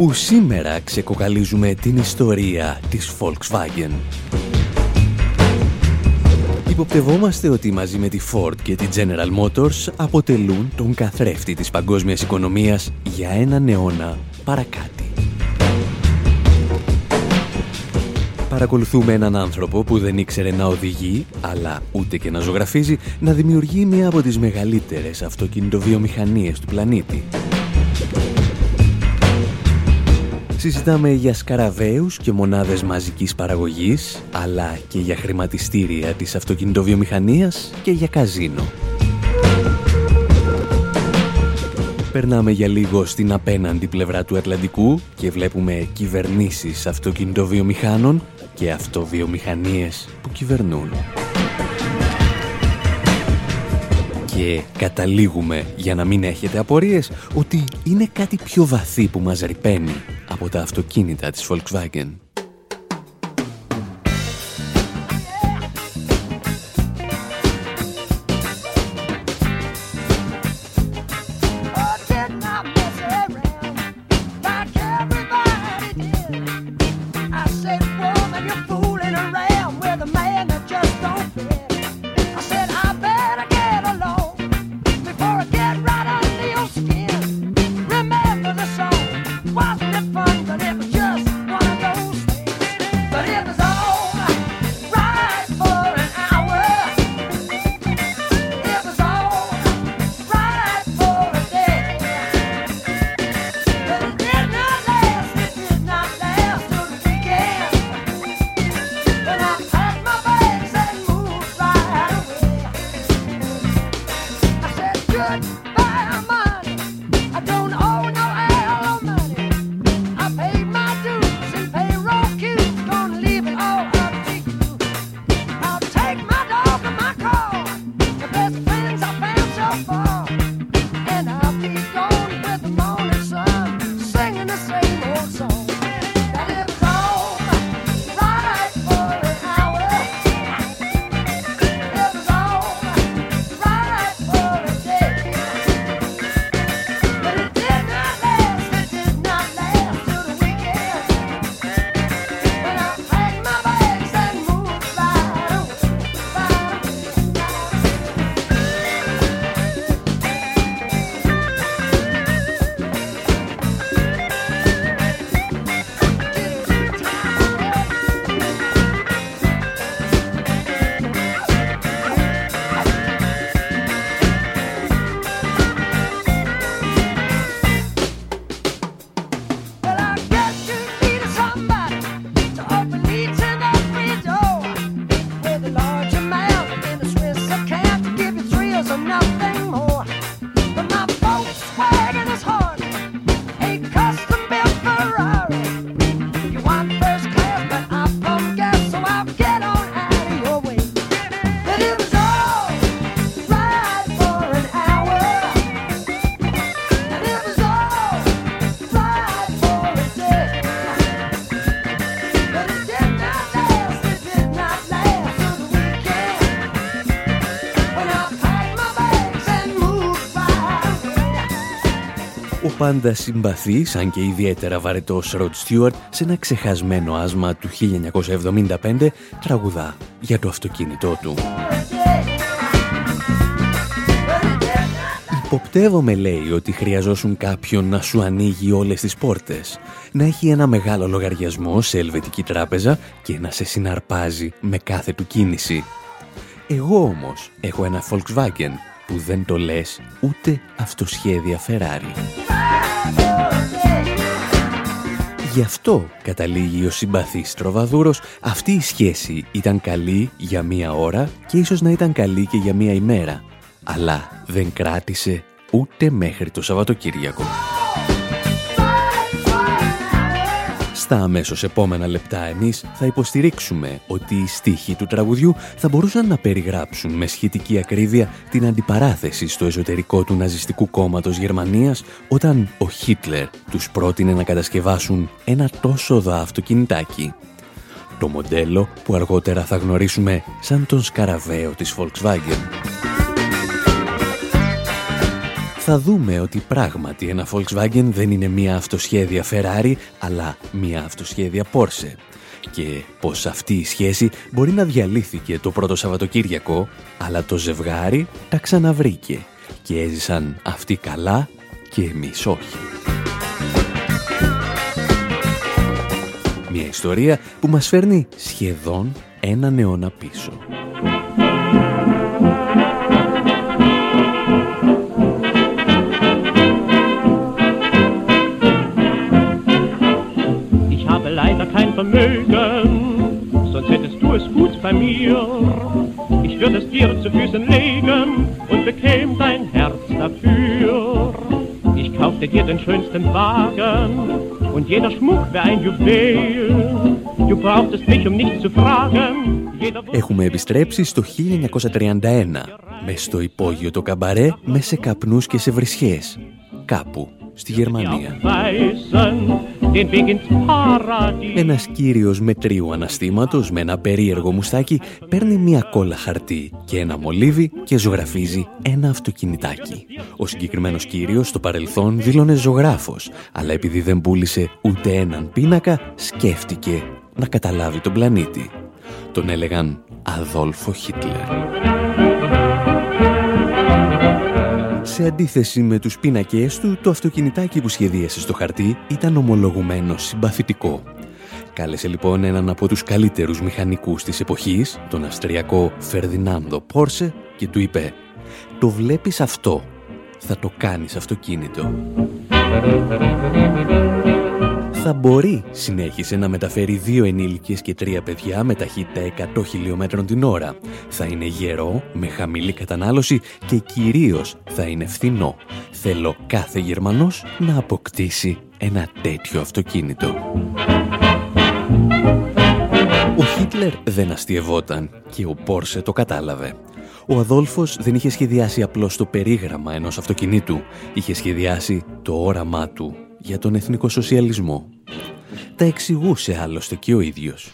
Όπου σήμερα ξεκοκαλίζουμε την ιστορία της Volkswagen. Υποπτευόμαστε ότι μαζί με τη Ford και τη General Motors αποτελούν τον καθρέφτη της παγκόσμιας οικονομίας για έναν αιώνα παρακάτι. Παρακολουθούμε έναν άνθρωπο που δεν ήξερε να οδηγεί, αλλά ούτε και να ζωγραφίζει, να δημιουργεί μία από τις μεγαλύτερες αυτοκινητοβιομηχανίες του πλανήτη. Συζητάμε για σκαραβαίους και μονάδες μαζικής παραγωγής, αλλά και για χρηματιστήρια της αυτοκινητοβιομηχανίας και για καζίνο. Περνάμε για λίγο στην απέναντι πλευρά του Ατλαντικού και βλέπουμε κυβερνήσεις αυτοκινητοβιομηχάνων και αυτοβιομηχανίες που κυβερνούν. Και καταλήγουμε, για να μην έχετε απορίες, ότι είναι κάτι πιο βαθύ που μας ρηπαίνει από τα αυτοκίνητα της Volkswagen. Πάντα συμπαθής, αν και ιδιαίτερα βαρετός Ροντ Στιούαρτ, σε ένα ξεχασμένο άσμα του 1975 τραγουδά για το αυτοκίνητό του. Υποπτεύομαι λέει ότι χρειαζόσουν κάποιον να σου ανοίγει όλες τις πόρτες, να έχει ένα μεγάλο λογαριασμό σε ελβετική τράπεζα και να σε συναρπάζει με κάθε του κίνηση. Εγώ όμως έχω ένα Volkswagen που δεν το λες ούτε αυτοσχέδια Ferrari. Γι' αυτό, καταλήγει ο συμπαθής τροβαδούρος, αυτή η σχέση ήταν καλή για μία ώρα και ίσως να ήταν καλή και για μία ημέρα. Αλλά δεν κράτησε ούτε μέχρι το Σαββατοκύριακο. Στα αμέσως επόμενα λεπτά εμείς θα υποστηρίξουμε ότι οι στίχοι του τραγουδιού θα μπορούσαν να περιγράψουν με σχετική ακρίβεια την αντιπαράθεση στο εσωτερικό του ναζιστικού κόμματος Γερμανίας όταν ο Χίτλερ τους πρότεινε να κατασκευάσουν ένα τόσο δα αυτοκινητάκι. Το μοντέλο που αργότερα θα γνωρίσουμε σαν τον σκαραβαίο της Volkswagen θα δούμε ότι πράγματι ένα Volkswagen δεν είναι μια αυτοσχέδια Ferrari, αλλά μια αυτοσχέδια Porsche. Και πως αυτή η σχέση μπορεί να διαλύθηκε το πρώτο Σαββατοκύριακο, αλλά το ζευγάρι τα ξαναβρήκε και έζησαν αυτοί καλά και εμείς όχι. Μια ιστορία που μας φέρνει σχεδόν έναν αιώνα πίσω. mir. Ich würde es dir zu Füßen legen und bekäm dein Herz dafür. Ich kaufte dir den schönsten Wagen und jeder Schmuck wäre ein Juwel. Du brauchtest mich, um nichts zu fragen. Έχουμε επιστρέψει στο 1931, με στο υπόγειο το καμπαρέ, με σε καπνούς και σε βρισχές. Κάπου στη Γερμανία. Ένας κύριος μετρίου αναστήματος με ένα περίεργο μουστάκι παίρνει μια κόλλα χαρτί και ένα μολύβι και ζωγραφίζει ένα αυτοκινητάκι. Ο συγκεκριμένος κύριος στο παρελθόν δήλωνε ζωγράφος, αλλά επειδή δεν πούλησε ούτε έναν πίνακα, σκέφτηκε να καταλάβει τον πλανήτη. Τον έλεγαν Αδόλφο Χίτλερ. Σε αντίθεση με τους πίνακές του, το αυτοκινητάκι που σχεδίασε στο χαρτί ήταν ομολογουμένο συμπαθητικό. Κάλεσε λοιπόν έναν από τους καλύτερους μηχανικούς της εποχής, τον Αυστριακό Φερδινάνδο Πόρσε, και του είπε «Το βλέπεις αυτό, θα το κάνεις αυτοκίνητο» θα μπορεί, συνέχισε, να μεταφέρει δύο ενήλικες και τρία παιδιά με ταχύτητα 100 χιλιόμετρων την ώρα. Θα είναι γερό, με χαμηλή κατανάλωση και κυρίως θα είναι φθηνό. Θέλω κάθε Γερμανός να αποκτήσει ένα τέτοιο αυτοκίνητο. Ο Χίτλερ δεν αστειευόταν και ο Πόρσε το κατάλαβε. Ο Αδόλφος δεν είχε σχεδιάσει απλώς το περίγραμμα ενός αυτοκινήτου, είχε σχεδιάσει το όραμά του για τον εθνικό σοσιαλισμό. Τα εξηγούσε άλλωστε και ο ίδιος.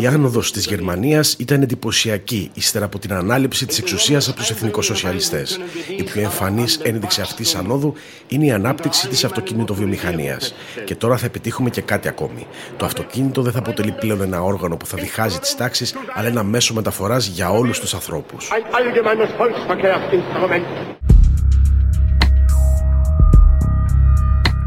Η άνοδος της Γερμανίας ήταν εντυπωσιακή ύστερα από την ανάληψη της εξουσίας από τους εθνικοσοσιαλιστές. Η πιο εμφανής ένδειξη αυτής τη ανόδου είναι η ανάπτυξη της αυτοκινητοβιομηχανίας. Και τώρα θα επιτύχουμε και κάτι ακόμη. Το αυτοκίνητο δεν θα αποτελεί πλέον ένα όργανο που θα διχάζει τις τάξεις, αλλά ένα μέσο μεταφοράς για όλους τους ανθρώπους.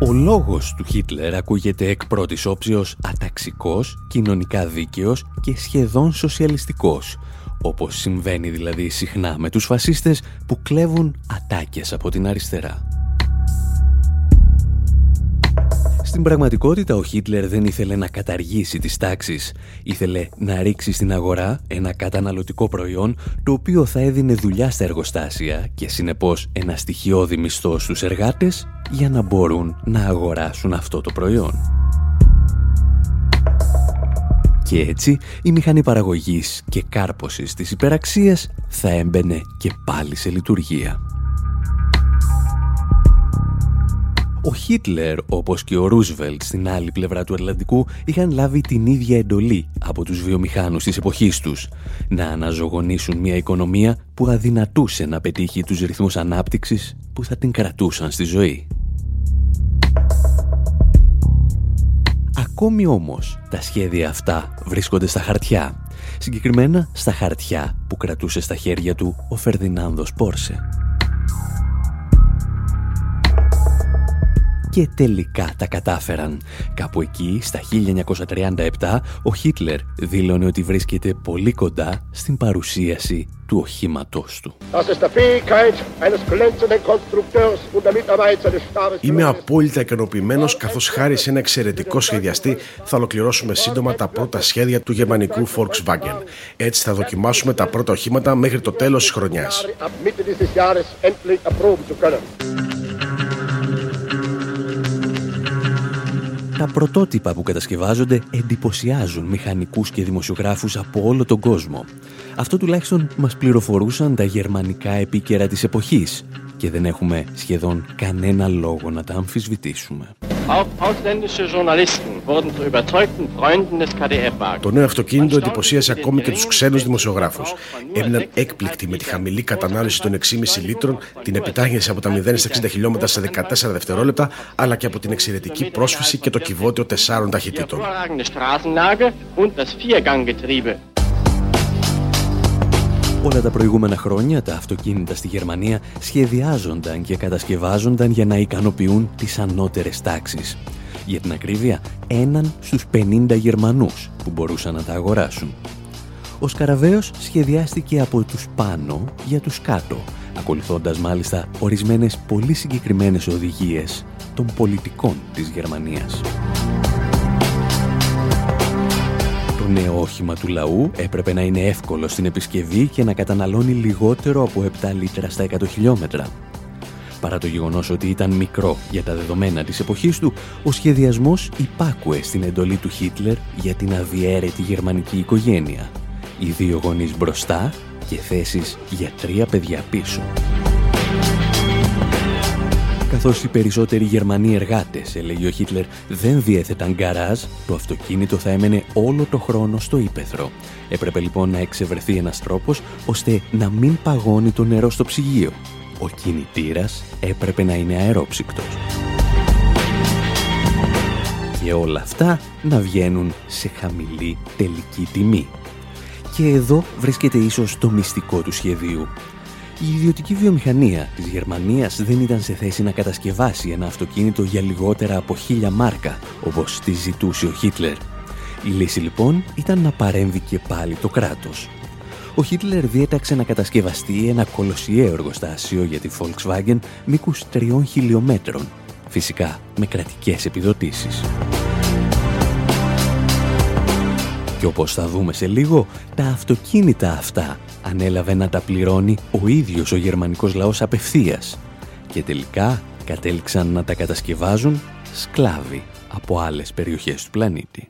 Ο λόγος του Χίτλερ ακούγεται εκ πρώτης όψεως αταξικός, κοινωνικά δίκαιος και σχεδόν σοσιαλιστικός, όπως συμβαίνει δηλαδή συχνά με τους φασίστες που κλέβουν ατάκες από την αριστερά. Στην πραγματικότητα ο Χίτλερ δεν ήθελε να καταργήσει τις τάξεις. Ήθελε να ρίξει στην αγορά ένα καταναλωτικό προϊόν το οποίο θα έδινε δουλειά στα εργοστάσια και συνεπώς ένα στοιχειώδη μισθό στους εργάτες για να μπορούν να αγοράσουν αυτό το προϊόν. Και έτσι η μηχανή παραγωγής και κάρποσης της υπεραξίας θα έμπαινε και πάλι σε λειτουργία. Ο Χίτλερ, όπως και ο Ρούσβελτ στην άλλη πλευρά του Ατλαντικού, είχαν λάβει την ίδια εντολή από τους βιομηχάνους της εποχής τους, να αναζωογονήσουν μια οικονομία που αδυνατούσε να πετύχει τους ρυθμούς ανάπτυξης που θα την κρατούσαν στη ζωή. Ακόμη όμως τα σχέδια αυτά βρίσκονται στα χαρτιά. Συγκεκριμένα στα χαρτιά που κρατούσε στα χέρια του ο Φερδινάνδος Πόρσε. Και τελικά τα κατάφεραν. Κάπου εκεί, στα 1937, ο Χίτλερ δήλωνε ότι βρίσκεται πολύ κοντά στην παρουσίαση του οχήματός του. Είμαι απόλυτα ικανοποιημένος καθώς χάρη σε ένα εξαιρετικό σχεδιαστή θα ολοκληρώσουμε σύντομα τα πρώτα σχέδια του γερμανικού Volkswagen. Έτσι θα δοκιμάσουμε τα πρώτα οχήματα μέχρι το τέλος της χρονιάς. Τα πρωτότυπα που κατασκευάζονται εντυπωσιάζουν μηχανικούς και δημοσιογράφους από όλο τον κόσμο. Αυτό τουλάχιστον μας πληροφορούσαν τα γερμανικά επίκαιρα της εποχής και δεν έχουμε σχεδόν κανένα λόγο να τα αμφισβητήσουμε. Το νέο αυτοκίνητο εντυπωσίασε ακόμη και τους ξένους δημοσιογράφους. Έμειναν έκπληκτοι με τη χαμηλή κατανάλωση των 6,5 λίτρων, την επιτάχυνση από τα 0 στα 60 χιλιόμετρα σε 14 δευτερόλεπτα, αλλά και από την εξαιρετική πρόσφυση και το κυβότιο 4 ταχυτήτων. Όλα τα προηγούμενα χρόνια τα αυτοκίνητα στη Γερμανία σχεδιάζονταν και κατασκευάζονταν για να ικανοποιούν τις ανώτερες τάξεις. Για την ακρίβεια, έναν στους 50 Γερμανούς που μπορούσαν να τα αγοράσουν. Ο Σκαραβαίος σχεδιάστηκε από τους πάνω για τους κάτω, ακολουθώντας μάλιστα ορισμένες πολύ συγκεκριμένες οδηγίες των πολιτικών της Γερμανίας. Νέο όχημα του λαού έπρεπε να είναι εύκολο στην επισκευή και να καταναλώνει λιγότερο από 7 λίτρα στα 100 χιλιόμετρα. Παρά το γεγονός ότι ήταν μικρό για τα δεδομένα της εποχής του, ο σχεδιασμός υπάκουε στην εντολή του Χίτλερ για την αδιέρετη γερμανική οικογένεια. Οι δύο γονείς μπροστά και θέσεις για τρία παιδιά πίσω. Καθώς οι περισσότεροι Γερμανοί εργάτες, έλεγε ο Χίτλερ, δεν διέθεταν γκαράζ, το αυτοκίνητο θα έμενε όλο το χρόνο στο ύπεθρο. Έπρεπε λοιπόν να εξευρεθεί ένας τρόπος ώστε να μην παγώνει το νερό στο ψυγείο. Ο κινητήρας έπρεπε να είναι αερόψυκτος. Και όλα αυτά να βγαίνουν σε χαμηλή τελική τιμή. Και εδώ βρίσκεται ίσως το μυστικό του σχεδίου. Η ιδιωτική βιομηχανία της Γερμανίας δεν ήταν σε θέση να κατασκευάσει ένα αυτοκίνητο για λιγότερα από χίλια μάρκα, όπως τη ζητούσε ο Χίτλερ. Η λύση λοιπόν ήταν να παρέμβει και πάλι το κράτος. Ο Χίτλερ διέταξε να κατασκευαστεί ένα κολοσιαίο εργοστάσιο για τη Volkswagen μήκους τριών χιλιόμετρων, φυσικά με κρατικές επιδοτήσεις. Και όπως θα δούμε σε λίγο, τα αυτοκίνητα αυτά ανέλαβε να τα πληρώνει ο ίδιος ο γερμανικός λαός απευθείας και τελικά κατέληξαν να τα κατασκευάζουν σκλάβοι από άλλες περιοχές του πλανήτη.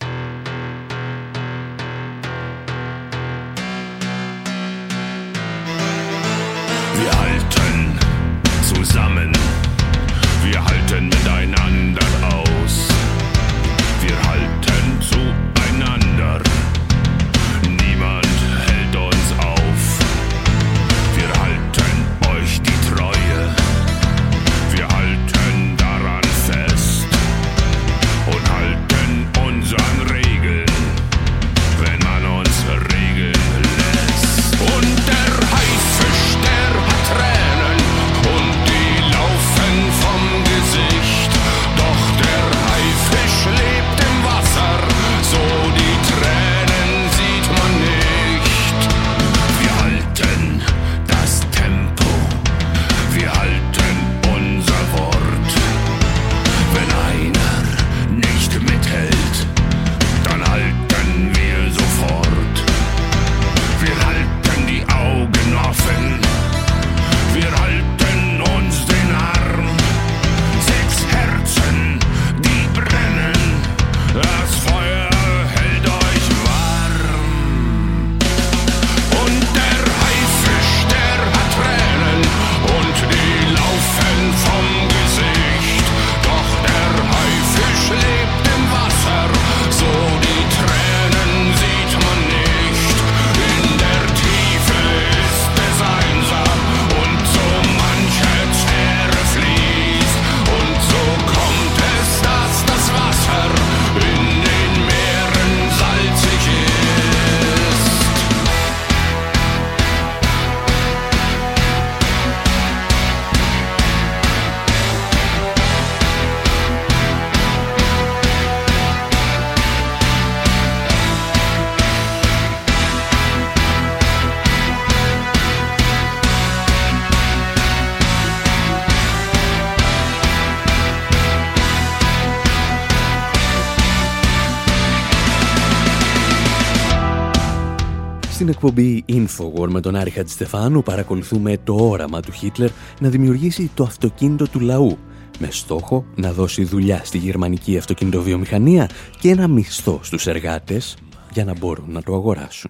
Εκπομπή Infowar με τον Άρη Χατζηστεφάνου παρακολουθούμε το όραμα του Χίτλερ να δημιουργήσει το αυτοκίνητο του λαού με στόχο να δώσει δουλειά στη γερμανική αυτοκινητοβιομηχανία και ένα μισθό στους εργάτες για να μπορούν να το αγοράσουν.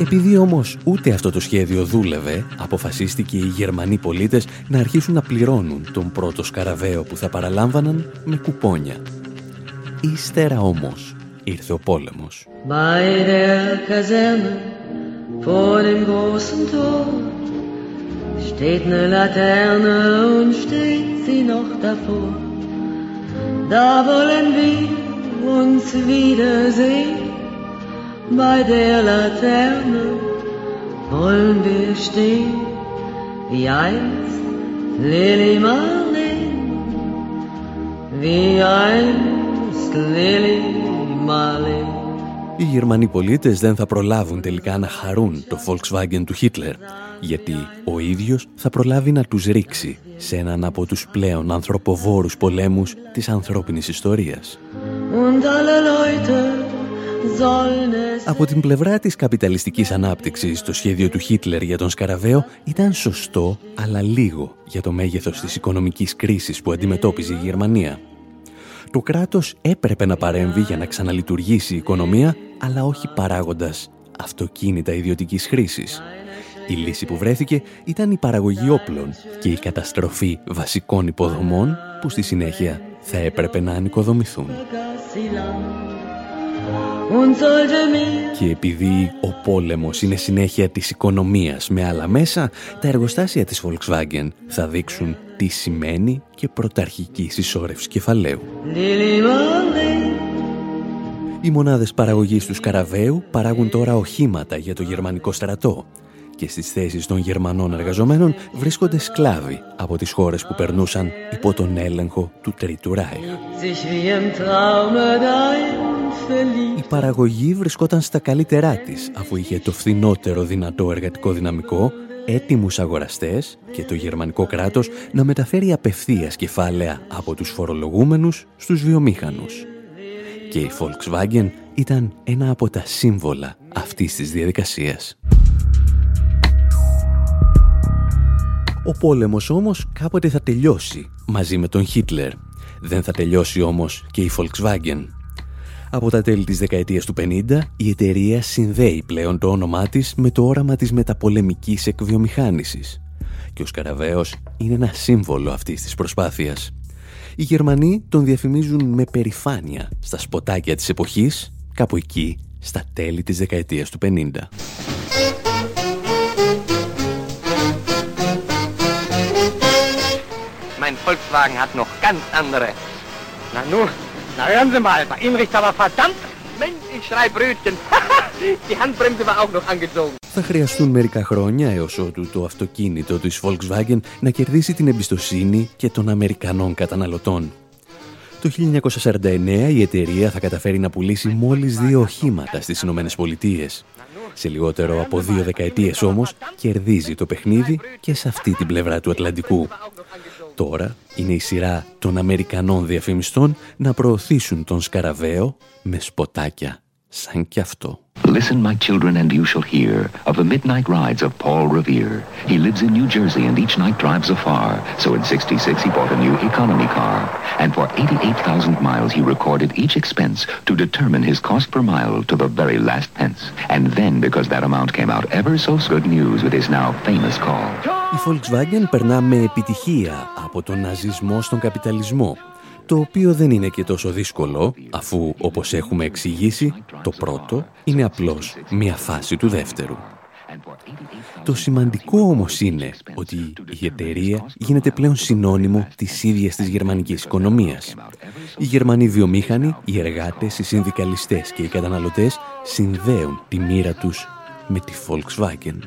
Επειδή όμως ούτε αυτό το σχέδιο δούλευε, αποφασίστηκε οι Γερμανοί πολίτες να αρχίσουν να πληρώνουν τον πρώτο σκαραβαίο που θα παραλάμβαναν με κουπόνια. Ύστερα όμως ήρθε ο πόλεμος. Bei der Kaserne vor dem großen Tor steht eine Laterne und steht sie noch davor. Da wollen wir uns wiedersehen. Bei der Laterne wollen wir stehen, wie einst Lili Marleen, wie einst Lili Marleen. Οι Γερμανοί πολίτες δεν θα προλάβουν τελικά να χαρούν το Volkswagen του Χίτλερ, γιατί ο ίδιος θα προλάβει να τους ρίξει σε έναν από τους πλέον ανθρωποβόρους πολέμους της ανθρώπινης ιστορίας. Από την πλευρά της καπιταλιστικής ανάπτυξης, το σχέδιο του Χίτλερ για τον Σκαραβαίο ήταν σωστό, αλλά λίγο για το μέγεθος της οικονομικής κρίσης που αντιμετώπιζε η Γερμανία. Το κράτος έπρεπε να παρέμβει για να ξαναλειτουργήσει η οικονομία, αλλά όχι παράγοντας αυτοκίνητα ιδιωτικής χρήσης. Η λύση που βρέθηκε ήταν η παραγωγή όπλων και η καταστροφή βασικών υποδομών που στη συνέχεια θα έπρεπε να ανοικοδομηθούν. Και επειδή ο πόλεμος είναι συνέχεια της οικονομίας με άλλα μέσα, τα εργοστάσια της Volkswagen θα δείξουν τι σημαίνει και πρωταρχική συσσόρευση κεφαλαίου. Οι μονάδες παραγωγής του Σκαραβαίου παράγουν τώρα οχήματα για το γερμανικό στρατό και στις θέσεις των Γερμανών εργαζομένων βρίσκονται σκλάβοι από τις χώρες που περνούσαν υπό τον έλεγχο του Τρίτου Ράιχ. Η παραγωγή βρισκόταν στα καλύτερά της αφού είχε το φθηνότερο δυνατό εργατικό δυναμικό έτοιμους αγοραστές και το γερμανικό κράτος να μεταφέρει απευθείας κεφάλαια από τους φορολογούμενους στους βιομήχανους. Και η Volkswagen ήταν ένα από τα σύμβολα αυτής της διαδικασίας. Ο πόλεμος όμως κάποτε θα τελειώσει μαζί με τον Χίτλερ. Δεν θα τελειώσει όμως και η Volkswagen. Από τα τέλη της δεκαετίας του 50, η εταιρεία συνδέει πλέον το όνομά της με το όραμα της μεταπολεμικής εκβιομηχάνησης. Και ο Σκαραβαίος είναι ένα σύμβολο αυτής της προσπάθειας. Οι Γερμανοί τον διαφημίζουν με περηφάνεια στα σποτάκια της εποχής, κάπου εκεί, στα τέλη της δεκαετίας του 50. Mein Volkswagen hat noch ganz andere. Na nu, na hören Sie mal, bei Ihnen riecht aber verdammt. Mensch, ich schrei Brötchen. Die Handbremse war auch noch angezogen. Θα χρειαστούν μερικά χρόνια έως ότου το αυτοκίνητο της Volkswagen να κερδίσει την εμπιστοσύνη και των Αμερικανών καταναλωτών. Το 1949 η εταιρεία θα καταφέρει να πουλήσει μόλις δύο οχήματα στις Ηνωμένες Πολιτείες. Σε λιγότερο από δύο δεκαετίες όμως κερδίζει το παιχνίδι και σε αυτή την πλευρά του Ατλαντικού. Τώρα είναι η σειρά των Αμερικανών διαφημιστών να προωθήσουν τον Σκαραβαίο με σποτάκια σαν κι αυτό. Listen, my children, and you shall hear of the midnight rides of Paul Revere. He lives in New Jersey and each night drives afar. So in 66 he bought a new economy car. And for 88,000 miles he recorded each expense to determine his cost per mile to the very last pence. And then, because that amount came out ever so good news with his now famous call. Η Volkswagen περνά με επιτυχία από τον ναζισμό στον καπιταλισμό Το οποίο δεν είναι και τόσο δύσκολο, αφού, όπως έχουμε εξηγήσει, το πρώτο είναι απλώς μια φάση του δεύτερου. Το σημαντικό όμως είναι ότι η εταιρεία γίνεται πλέον συνώνυμο της ίδιας της γερμανικής οικονομίας. Οι Γερμανοί βιομήχανοι, οι εργάτες, οι συνδικαλιστές και οι καταναλωτές συνδέουν τη μοίρα τους με τη Volkswagen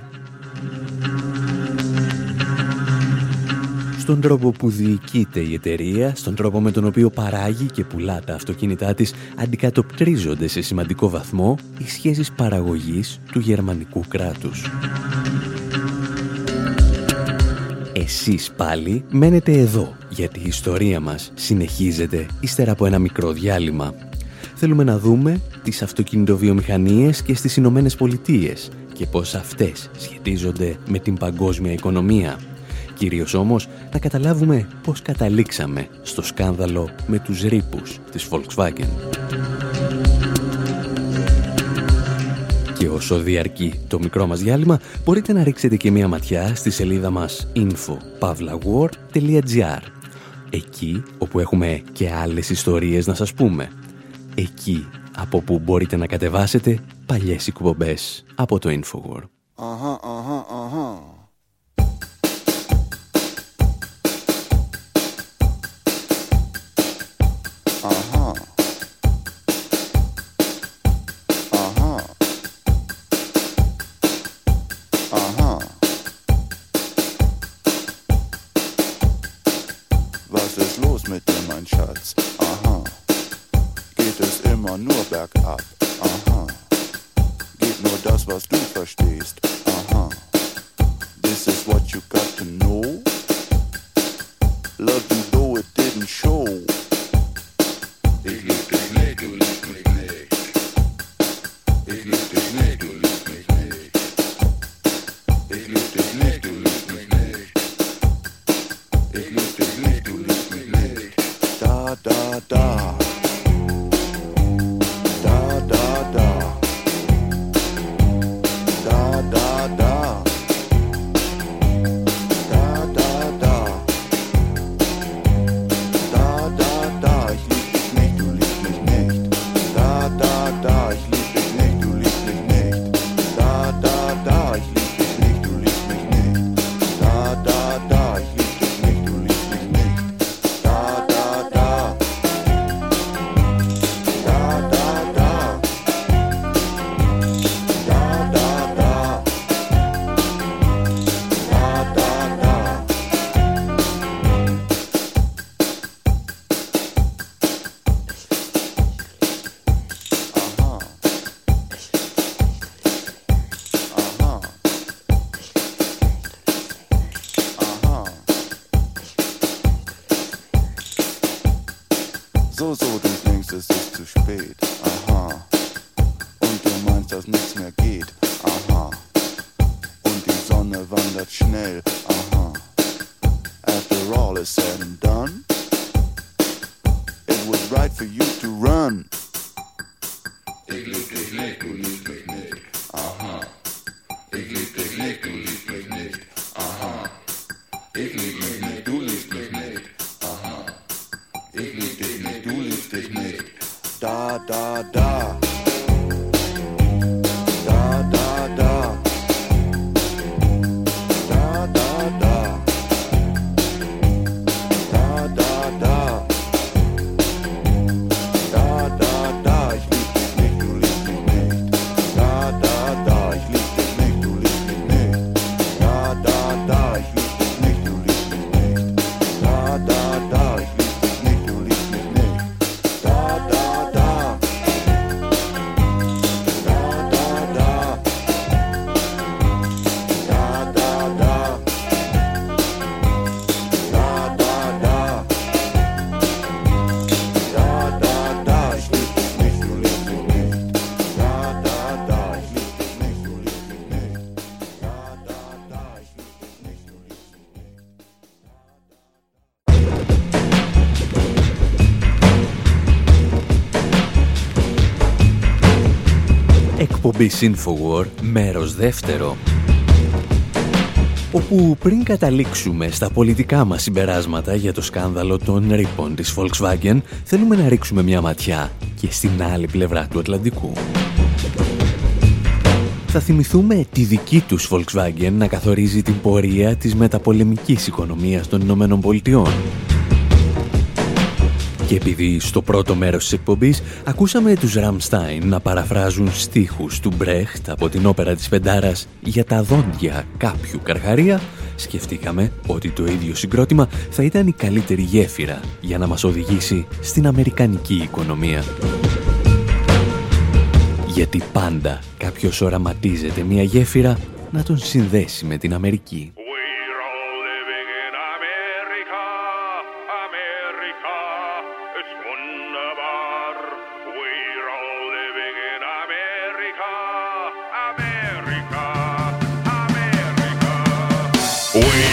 στον τρόπο που διοικείται η εταιρεία, στον τρόπο με τον οποίο παράγει και πουλά τα αυτοκίνητά της, αντικατοπτρίζονται σε σημαντικό βαθμό οι σχέσεις παραγωγής του γερμανικού κράτους. Εσείς πάλι μένετε εδώ, γιατί η ιστορία μας συνεχίζεται ύστερα από ένα μικρό διάλειμμα θέλουμε να δούμε τις αυτοκινητοβιομηχανίες και στις Ηνωμένες Πολιτείες και πώς αυτές σχετίζονται με την παγκόσμια οικονομία. Κυρίως όμως να καταλάβουμε πώς καταλήξαμε στο σκάνδαλο με τους ρήπους της Volkswagen. Και όσο διαρκεί το μικρό μας διάλειμμα, μπορείτε να ρίξετε και μία ματιά στη σελίδα μας info.pavlawar.gr Εκεί όπου έχουμε και άλλες ιστορίες να σας πούμε. Εκεί από που μπορείτε να κατεβάσετε παλιές εκπομπές από το Infowar. Uh-huh, uh-huh, uh-huh. Εκπομπή Infowar, μέρος δεύτερο. Όπου πριν καταλήξουμε στα πολιτικά μας συμπεράσματα για το σκάνδαλο των ρήπων της Volkswagen, θέλουμε να ρίξουμε μια ματιά και στην άλλη πλευρά του Ατλαντικού. Θα θυμηθούμε τη δική τους Volkswagen να καθορίζει την πορεία της μεταπολεμικής οικονομίας των Ηνωμένων Πολιτειών και επειδή στο πρώτο μέρος της εκπομπής ακούσαμε τους Ραμστάιν να παραφράζουν στίχους του Μπρέχτ από την όπερα της Πεντάρας για τα δόντια κάποιου καρχαρία, σκεφτήκαμε ότι το ίδιο συγκρότημα θα ήταν η καλύτερη γέφυρα για να μας οδηγήσει στην αμερικανική οικονομία. Γιατί πάντα κάποιος οραματίζεται μια γέφυρα να τον συνδέσει με την Αμερική. America, America. We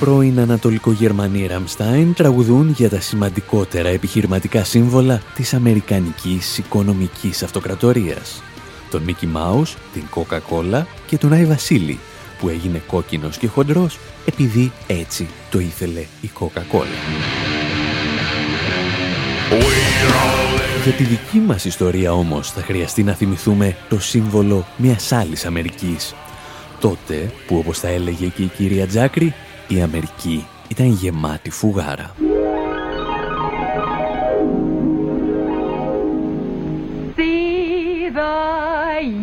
πρώην Ανατολικογερμανοί Ραμστάιν τραγουδούν για τα σημαντικότερα επιχειρηματικά σύμβολα της Αμερικανικής οικονομικής αυτοκρατορίας. Τον Μίκι Μάους, την Coca-Cola και τον Άι Βασίλη, που έγινε κόκκινος και χοντρός επειδή έτσι το ήθελε η Coca-Cola. Για τη δική μας ιστορία όμως θα χρειαστεί να θυμηθούμε το σύμβολο μιας άλλης Αμερικής. Τότε που όπως θα έλεγε και η κυρία Τζάκρη η Αμερική ήταν γεμάτη φουγάρα.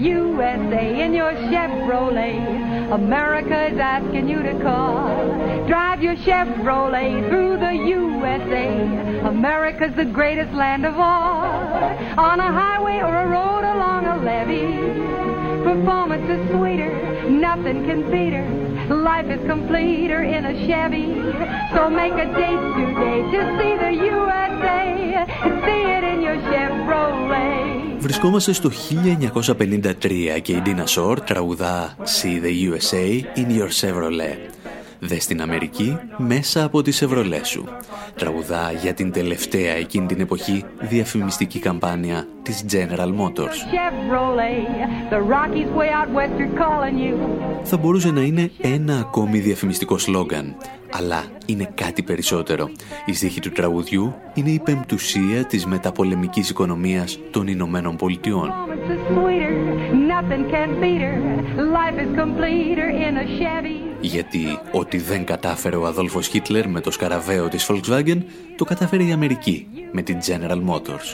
USA in your Chevrolet. America is asking you to call. Drive your Chevrolet through the USA. America's the greatest land of all. On a highway or a road along a levee. Performance is sweeter, nothing can beat her. Life is completer in a Chevy. So make a date today to see the USA. See it in your Chevrolet. Βρισκόμαστε στο 1953 και η Dina Shore τραγουδά See the USA in your Chevrolet. Δες στην Αμερική μέσα από τις Ευρωλές σου. Τραγουδά για την τελευταία εκείνη την εποχή διαφημιστική καμπάνια της General Motors. Θα μπορούσε να είναι ένα ακόμη διαφημιστικό σλόγκαν, αλλά είναι κάτι περισσότερο. Οι στίχοι του τραγουδιού είναι η πεμπτουσία της μεταπολεμικής οικονομίας των Ηνωμένων Πολιτειών. Γιατί ό,τι δεν κατάφερε ο Αδόλφος Χίτλερ με το σκαραβαίο της Volkswagen, το κατάφερε η Αμερική με την General Motors.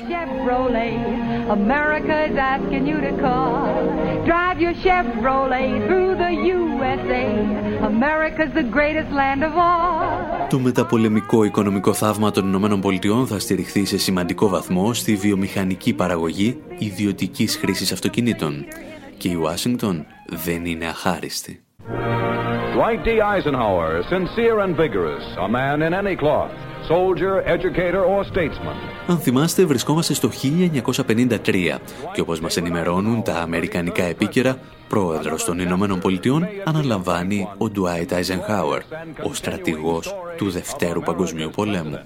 Το μεταπολεμικό οικονομικό θαύμα των Ηνωμένων Πολιτειών θα στηριχθεί σε σημαντικό βαθμό στη βιομηχανική παραγωγή ιδιωτικής χρήσης αυτοκινήτων. Και η Ουάσιγκτον δεν είναι αχάριστη. Dwight D. Eisenhower, sincere and vigorous, a man in any cloth, soldier, educator or statesman. Αν θυμάστε, βρισκόμαστε στο 1953 και όπως μας ενημερώνουν τα αμερικανικά επίκαιρα, πρόεδρος των Ηνωμένων Πολιτειών αναλαμβάνει ο Dwight Eisenhower, ο στρατηγός του Δευτέρου Παγκοσμίου Πολέμου.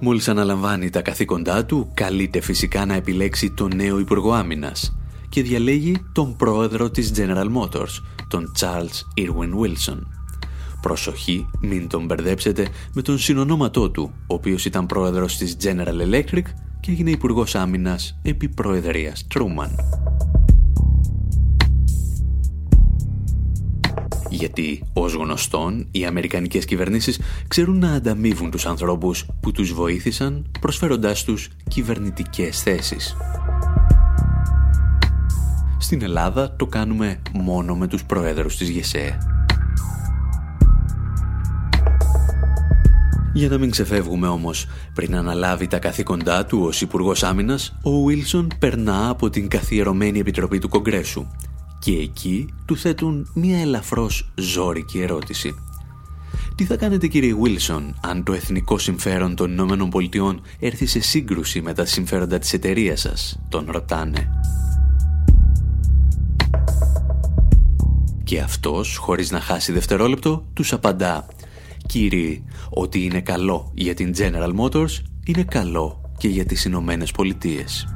Μόλις αναλαμβάνει τα καθήκοντά του, καλείται φυσικά να επιλέξει τον νέο Υπουργό Άμυνας και διαλέγει τον πρόεδρο της General Motors, τον Charles Irwin Wilson. Προσοχή, μην τον μπερδέψετε με τον συνονόματό του, ο οποίος ήταν πρόεδρος της General Electric και έγινε Υπουργός Άμυνας επί Προεδρίας Truman. Γιατί, ως γνωστόν, οι αμερικανικές κυβερνήσεις ξέρουν να ανταμείβουν τους ανθρώπους που τους βοήθησαν προσφέροντάς τους κυβερνητικές θέσεις. Στην Ελλάδα το κάνουμε μόνο με τους προέδρους της ΓΕΣΕ. Για να μην ξεφεύγουμε όμως, πριν αναλάβει τα καθήκοντά του ως Υπουργός Άμυνας, ο Βίλσον περνά από την καθιερωμένη επιτροπή του Κογκρέσου και εκεί του θέτουν μία ελαφρώς ζόρικη ερώτηση. Τι θα κάνετε κύριε Βίλσον αν το εθνικό συμφέρον των Ηνωμένων Πολιτειών έρθει σε σύγκρουση με τα συμφέροντα της εταιρείας σας, τον ρωτάνε. Και αυτός, χωρίς να χάσει δευτερόλεπτο, τους απαντά «Κύριοι, ότι είναι καλό για την General Motors, είναι καλό και για τις Ηνωμένες Πολιτείες».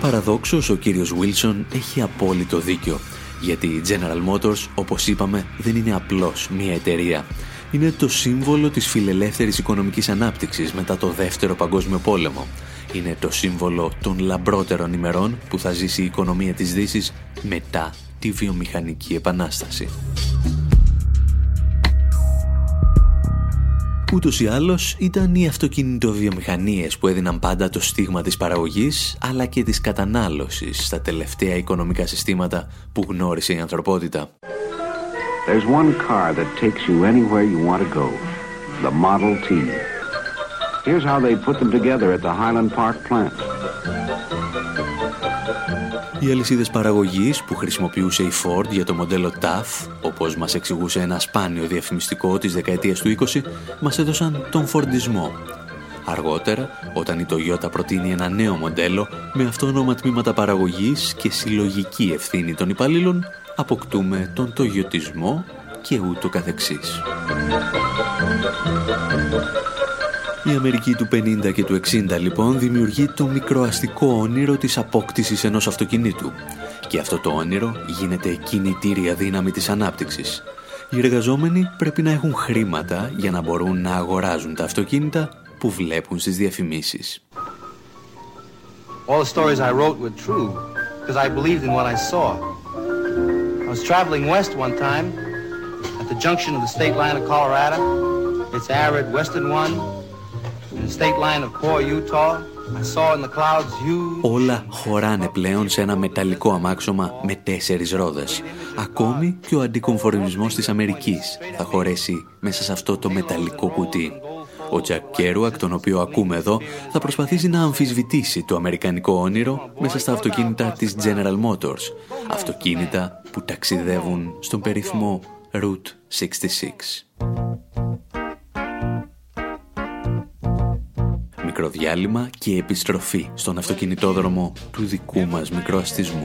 Παραδόξως, ο κύριος Wilson έχει απόλυτο δίκιο, γιατί η General Motors, όπως είπαμε, δεν είναι απλώς μια εταιρεία. Είναι το σύμβολο της φιλελεύθερης οικονομικής ανάπτυξης μετά το Δεύτερο Παγκόσμιο Πόλεμο. Είναι το σύμβολο των λαμπρότερων ημερών που θα ζήσει η οικονομία της Δύσης μετά τη βιομηχανική επανάσταση. Ούτως ή άλλως ήταν οι αυτοκινητοβιομηχανίες που έδιναν πάντα το στίγμα της παραγωγής αλλά και της κατανάλωσης στα τελευταία οικονομικά συστήματα που γνώρισε η ανθρωπότητα. There's one car that takes you anywhere you want to go. The Model T. Here's how they put them together at the Highland Park plant. Οι αλυσίδες παραγωγής που χρησιμοποιούσε η Ford για το μοντέλο TAF, όπως μας εξηγούσε ένα σπάνιο διαφημιστικό της δεκαετίας του 20, μας έδωσαν τον φορντισμό. Αργότερα, όταν η Toyota προτείνει ένα νέο μοντέλο με αυτόνομα τμήματα παραγωγής και συλλογική ευθύνη των υπαλλήλων, αποκτούμε τον τογιωτισμό και ούτω καθεξής. Η Αμερική του 50 και του 60 λοιπόν δημιουργεί το μικροαστικό όνειρο της απόκτησης ενός αυτοκινήτου. Και αυτό το όνειρο γίνεται κινητήρια δύναμη της ανάπτυξης. Οι εργαζόμενοι πρέπει να έχουν χρήματα για να μπορούν να αγοράζουν τα αυτοκίνητα που βλέπουν στις διαφημίσεις. All the stories I wrote were true because I believed in what I saw. I was traveling west one time at the junction of the state line of Colorado. It's arid western one Όλα χωράνε πλέον σε ένα μεταλλικό αμάξωμα με τέσσερις ρόδες. Ακόμη και ο αντικομφορμισμός της Αμερικής θα χωρέσει μέσα σε αυτό το μεταλλικό κουτί. Ο Τζακ Κέρουακ, τον οποίο ακούμε εδώ, θα προσπαθήσει να αμφισβητήσει το αμερικανικό όνειρο μέσα στα αυτοκίνητα της General Motors. Αυτοκίνητα που ταξιδεύουν στον περίφημο Route 66. μικρό διάλειμμα και επιστροφή στον αυτοκινητόδρομο του δικού μας μικροαστισμού.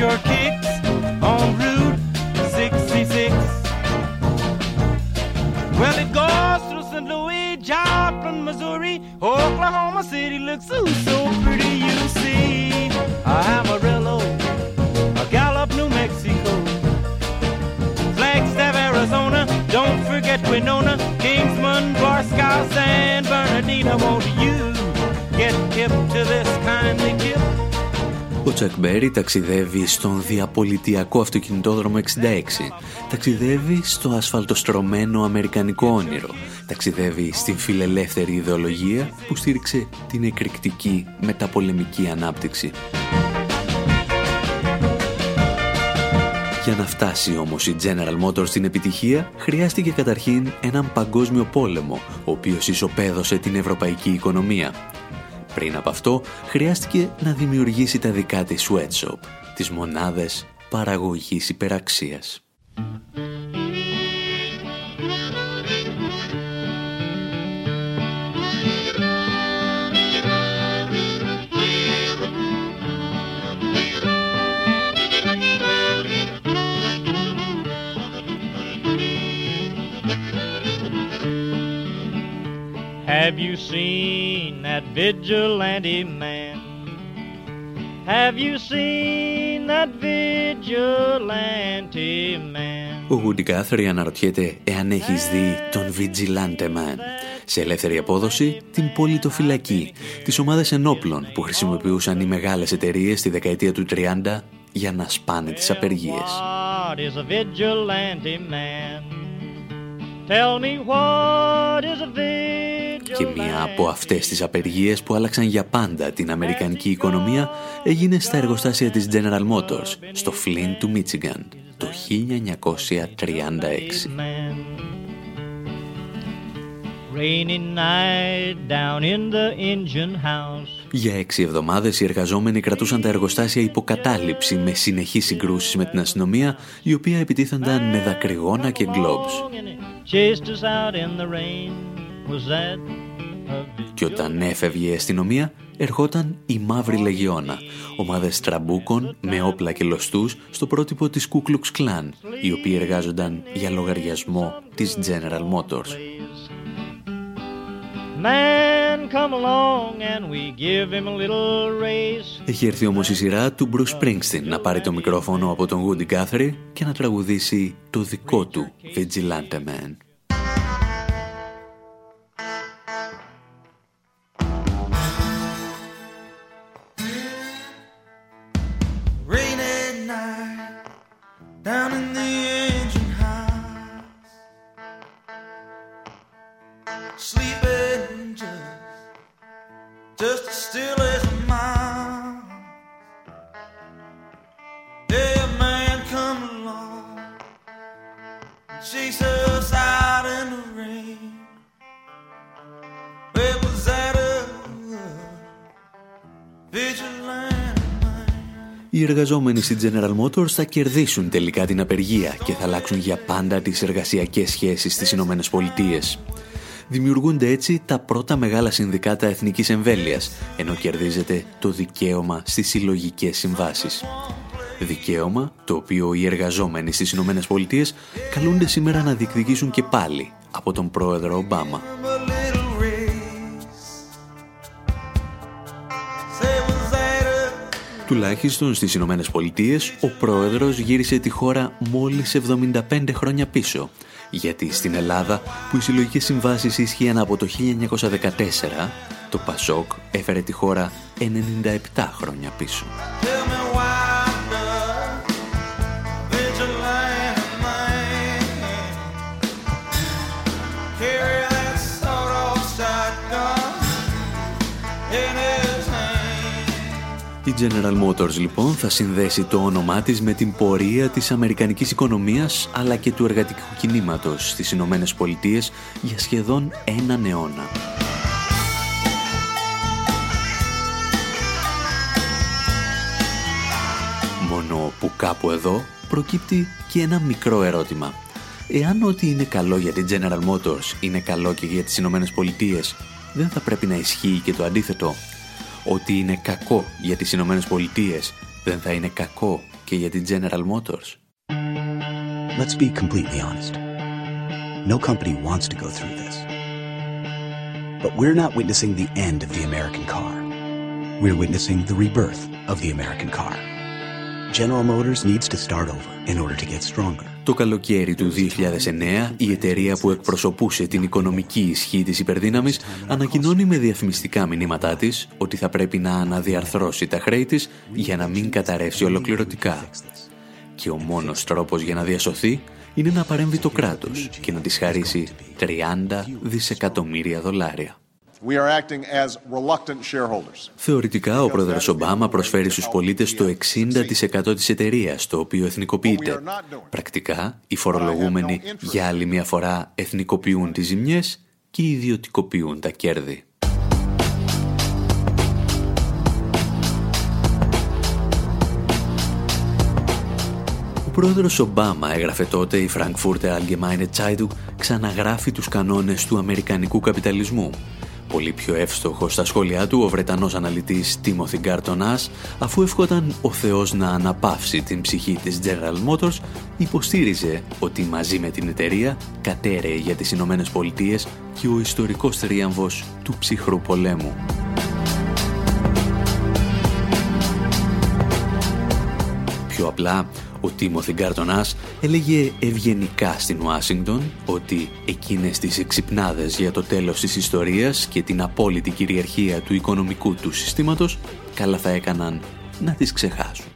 Your kicks on Route 66. Well, it goes through St. Louis, Joplin, Missouri, Oklahoma City looks so, so pretty, you see. Amarillo, a Gallup, New Mexico, Flagstaff, Arizona, don't forget Winona, Kingsman, Barstow, San Bernardino, won't you get hip to this kindly tip? Ο Τσακ Μπέρι ταξιδεύει στον διαπολιτιακό αυτοκινητόδρομο 66. Ταξιδεύει στο ασφαλτοστρωμένο αμερικανικό όνειρο. Ταξιδεύει στην φιλελεύθερη ιδεολογία που στήριξε την εκρηκτική μεταπολεμική ανάπτυξη. Για να φτάσει όμως η General Motors στην επιτυχία, χρειάστηκε καταρχήν έναν παγκόσμιο πόλεμο, ο οποίος ισοπαίδωσε την ευρωπαϊκή οικονομία. Πριν από αυτό, χρειάστηκε να δημιουργήσει τα δικά της sweatshop, τις μονάδες παραγωγής υπεραξίας. Have you seen that vigilante man? Have you seen that vigilante man? Ο Woody Guthrie αναρωτιέται εάν έχεις δει τον Vigilante Man. Σε ελεύθερη απόδοση, την πολιτοφυλακή, τις ομάδες ενόπλων που χρησιμοποιούσαν οι μεγάλες εταιρείες στη δεκαετία του 30 για να σπάνε τις απεργίες. What is a vigilante man? Tell me what is a vigilante Και μία από αυτές τις απεργίες που άλλαξαν για πάντα την αμερικανική οικονομία έγινε στα εργοστάσια της General Motors στο Flint του Michigan το 1936. man. Rainy night down in the engine house. Για έξι εβδομάδες οι εργαζόμενοι κρατούσαν τα εργοστάσια υποκατάληψη με συνεχείς συγκρούσεις με την αστυνομία η οποία επιτίθενταν με δακρυγόνα και globes. And it chased us out in the rain. Was that a Και όταν έφευγε η αστυνομία, ερχόταν η Μαύρη Λεγιώνα, ομάδες τραμπούκων με όπλα και λοστούς στο πρότυπο της Ku Klux Klan, οι οποίοι εργάζονταν για λογαριασμό της General Motors. man come along and we give him a little race? Έχει έρθει όμως η σειρά του Bruce Springsteen να πάρει το μικρόφωνο από τον Woody Guthrie και να τραγουδήσει το δικό του Vigilante Man. Οι εργαζόμενοι στη General Motors θα κερδίσουν τελικά την απεργία και θα αλλάξουν για πάντα τις εργασιακές σχέσεις στις Ηνωμένες Πολιτείες. Δημιουργούνται έτσι τα πρώτα μεγάλα συνδικάτα εθνικής εμβέλειας, ενώ κερδίζεται το δικαίωμα στις συλλογικές συμβάσεις. Δικαίωμα το οποίο οι εργαζόμενοι στις Ηνωμένες Πολιτείες καλούνται σήμερα να διεκδικήσουν και πάλι από τον πρόεδρο Ομπάμα. Τουλάχιστον στις Ηνωμένες Πολιτείες, ο πρόεδρος γύρισε τη χώρα μόλις 75 χρόνια πίσω. Γιατί στην Ελλάδα, που οι συλλογικές συμβάσεις ίσχυαν από το 1914, το Πασόκ έφερε τη χώρα 97 χρόνια πίσω. Η General Motors λοιπόν θα συνδέσει το όνομά της με την πορεία της αμερικανικής οικονομίας αλλά και του εργατικού κινήματος στις Ηνωμένες Πολιτείες για σχεδόν έναν αιώνα. Μόνο που κάπου εδώ προκύπτει και ένα μικρό ερώτημα. Εάν ό,τι είναι καλό για την General Motors είναι καλό και για τις Ηνωμένες Πολιτείες, δεν θα πρέπει να ισχύει και το αντίθετο. Ότι είναι κακό για τις Ηνωμένε Πολιτείες, δεν θα είναι κακό και για την General Motors. Let's be completely honest. No company wants to go through this. But we're not witnessing the end of the American car. We're witnessing the rebirth of the American car. General Motors needs to start over in order to get stronger. Το καλοκαίρι του 2009, η εταιρεία που εκπροσωπούσε την οικονομική ισχύ της υπερδύναμης ανακοινώνει με διαφημιστικά μηνύματά της ότι θα πρέπει να αναδιαρθρώσει τα χρέη της για να μην καταρρεύσει ολοκληρωτικά. Και ο μόνος τρόπος για να διασωθεί είναι να παρέμβει το κράτος και να της χαρίσει 30 δισεκατομμύρια δολάρια. Θεωρητικά, ο πρόεδρος Ομπάμα προσφέρει στους πολίτες το 60% της εταιρείας, το οποίο εθνικοποιείται. Πρακτικά, οι φορολογούμενοι για άλλη μια φορά εθνικοποιούν τις ζημιές και ιδιωτικοποιούν τα κέρδη. Ο πρόεδρος Ομπάμα έγραφε τότε η Frankfurter Allgemeine Zeitung ξαναγράφει τους κανόνες του αμερικανικού καπιταλισμού. Πολύ πιο εύστοχο στα σχόλιά του ο Βρετανός αναλυτής Timothy Γκάρτονας, αφού ευχόταν ο Θεός να αναπαύσει την ψυχή της General Motors, υποστήριζε ότι μαζί με την εταιρεία κατέρεε για τις Ηνωμένες Πολιτείες και ο ιστορικός τρίαμβος του ψυχρού πολέμου. Πιο απλά, ο Τίμωθη Γκάρτονας έλεγε ευγενικά στην Ουάσιγκτον ότι εκείνες τις εξυπνάδες για το τέλος της ιστορίας και την απόλυτη κυριαρχία του οικονομικού του συστήματος καλά θα έκαναν να τις ξεχάσουν.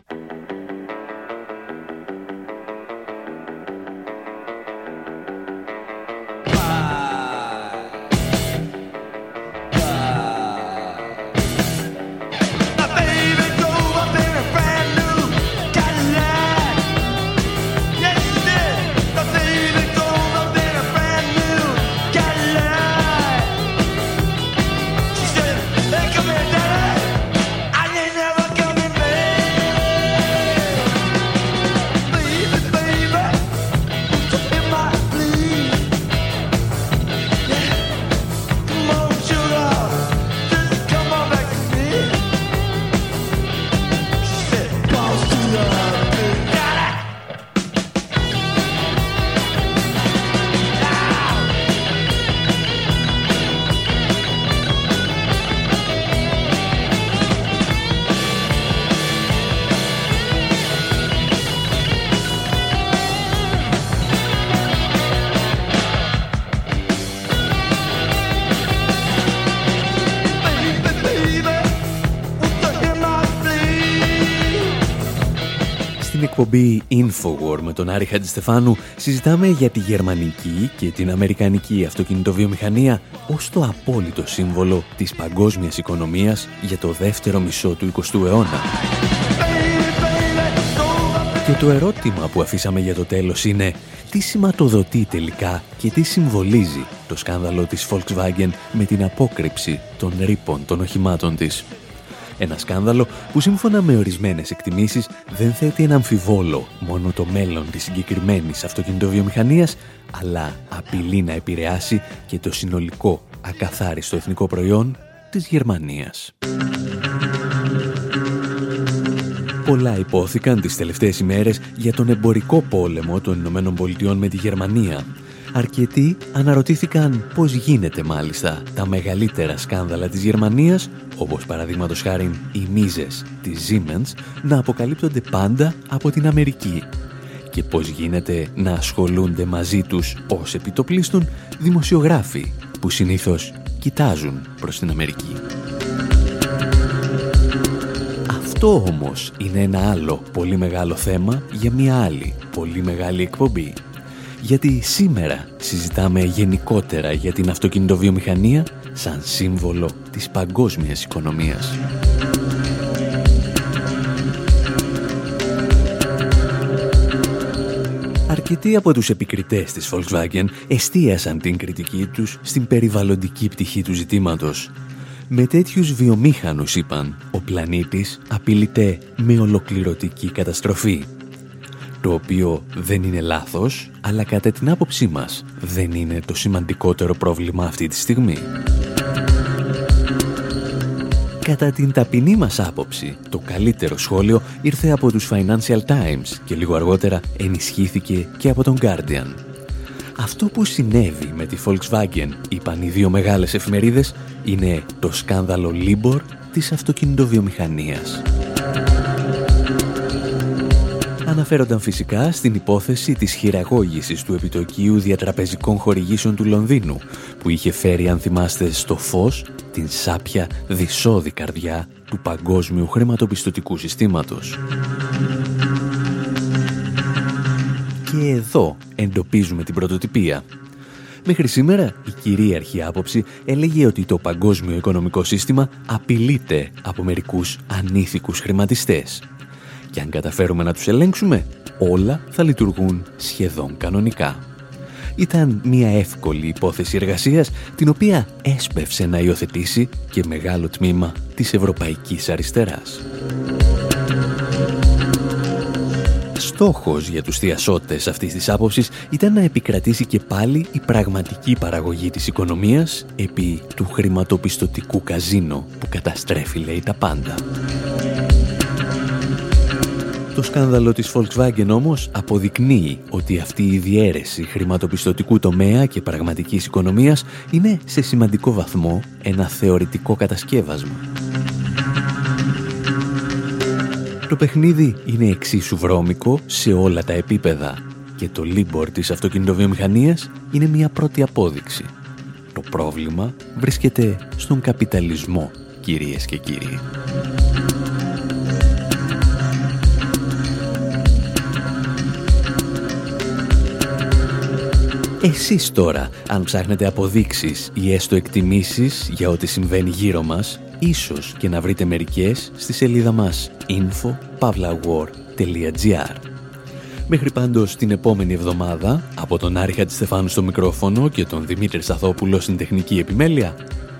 Infowar με τον Άρη Χατζηστεφάνου συζητάμε για τη γερμανική και την αμερικανική αυτοκινητοβιομηχανία ως το απόλυτο σύμβολο της παγκόσμιας οικονομίας για το δεύτερο μισό του 20ου αιώνα. Και το ερώτημα που αφήσαμε για το τέλος είναι τι σηματοδοτεί τελικά και τι συμβολίζει το σκάνδαλο της Volkswagen με την απόκρυψη των ρήπων των οχημάτων της; Ένα σκάνδαλο που σύμφωνα με ορισμένες εκτιμήσεις δεν θέτει ένα αμφιβόλο μόνο το μέλλον της συγκεκριμένης αυτοκινητοβιομηχανίας, αλλά απειλεί να επηρεάσει και το συνολικό ακαθάριστο εθνικό προϊόν της Γερμανίας. Πολλά υπόθηκαν τις τελευταίες ημέρες για τον εμπορικό πόλεμο των Ηνωμένων Πολιτειών με τη Γερμανία Αρκετοί αναρωτήθηκαν πώς γίνεται μάλιστα τα μεγαλύτερα σκάνδαλα της Γερμανίας, όπως παραδείγματος χάρη οι μίζες της Siemens, να αποκαλύπτονται πάντα από την Αμερική και πώς γίνεται να ασχολούνται μαζί τους ως επιτοπλίστων δημοσιογράφοι που συνήθως κοιτάζουν προς την Αμερική. Αυτό όμως είναι ένα άλλο πολύ μεγάλο θέμα για μια άλλη πολύ μεγάλη εκπομπή γιατί σήμερα συζητάμε γενικότερα για την αυτοκινητοβιομηχανία σαν σύμβολο της παγκόσμιας οικονομίας. Αρκετοί από τους επικριτές της Volkswagen εστίασαν την κριτική τους στην περιβαλλοντική πτυχή του ζητήματος. Με τέτοιους βιομήχανους, είπαν, ο πλανήτης απειλείται με ολοκληρωτική καταστροφή το οποίο δεν είναι λάθος, αλλά κατά την άποψή μας δεν είναι το σημαντικότερο πρόβλημα αυτή τη στιγμή. Κατά την ταπεινή μας άποψη, το καλύτερο σχόλιο ήρθε από τους Financial Times και λίγο αργότερα ενισχύθηκε και από τον Guardian. Αυτό που συνέβη με τη Volkswagen, είπαν οι δύο μεγάλες εφημερίδες, είναι το σκάνδαλο Libor της αυτοκινητοβιομηχανίας αναφέρονταν φυσικά στην υπόθεση της χειραγώγησης του επιτοκίου διατραπεζικών χορηγήσεων του Λονδίνου, που είχε φέρει, αν θυμάστε, στο φως την σάπια δυσόδη καρδιά του παγκόσμιου χρηματοπιστωτικού συστήματος. Και εδώ εντοπίζουμε την πρωτοτυπία. Μέχρι σήμερα η κυρίαρχη άποψη έλεγε ότι το παγκόσμιο οικονομικό σύστημα απειλείται από μερικούς ανήθικους χρηματιστές. Και αν καταφέρουμε να τους ελέγξουμε, όλα θα λειτουργούν σχεδόν κανονικά. Ήταν μια εύκολη υπόθεση εργασίας, την οποία έσπευσε να υιοθετήσει και μεγάλο τμήμα της ευρωπαϊκής αριστεράς. Στόχος για τους θειασότες αυτής της άποψης ήταν να επικρατήσει και πάλι η πραγματική παραγωγή της οικονομίας επί του χρηματοπιστωτικού καζίνο που καταστρέφει λέει τα πάντα. Το σκάνδαλο της Volkswagen όμως αποδεικνύει ότι αυτή η διαίρεση χρηματοπιστωτικού τομέα και πραγματικής οικονομίας είναι σε σημαντικό βαθμό ένα θεωρητικό κατασκεύασμα. Το παιχνίδι είναι εξίσου βρώμικο σε όλα τα επίπεδα και το Libor της αυτοκινητοβιομηχανίας είναι μια πρώτη απόδειξη. Το πρόβλημα βρίσκεται στον καπιταλισμό, κυρίες και κύριοι. Εσείς τώρα, αν ψάχνετε αποδείξεις ή έστω εκτιμήσεις για ό,τι συμβαίνει γύρω μας, ίσως και να βρείτε μερικές στη σελίδα μας info.pavlawar.gr Μέχρι πάντως την επόμενη εβδομάδα, από τον Άρη Χατζηστεφάνου στο μικρόφωνο και τον Δημήτρη Σαθόπουλο στην τεχνική επιμέλεια,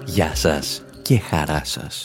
γεια σας και χαρά σας.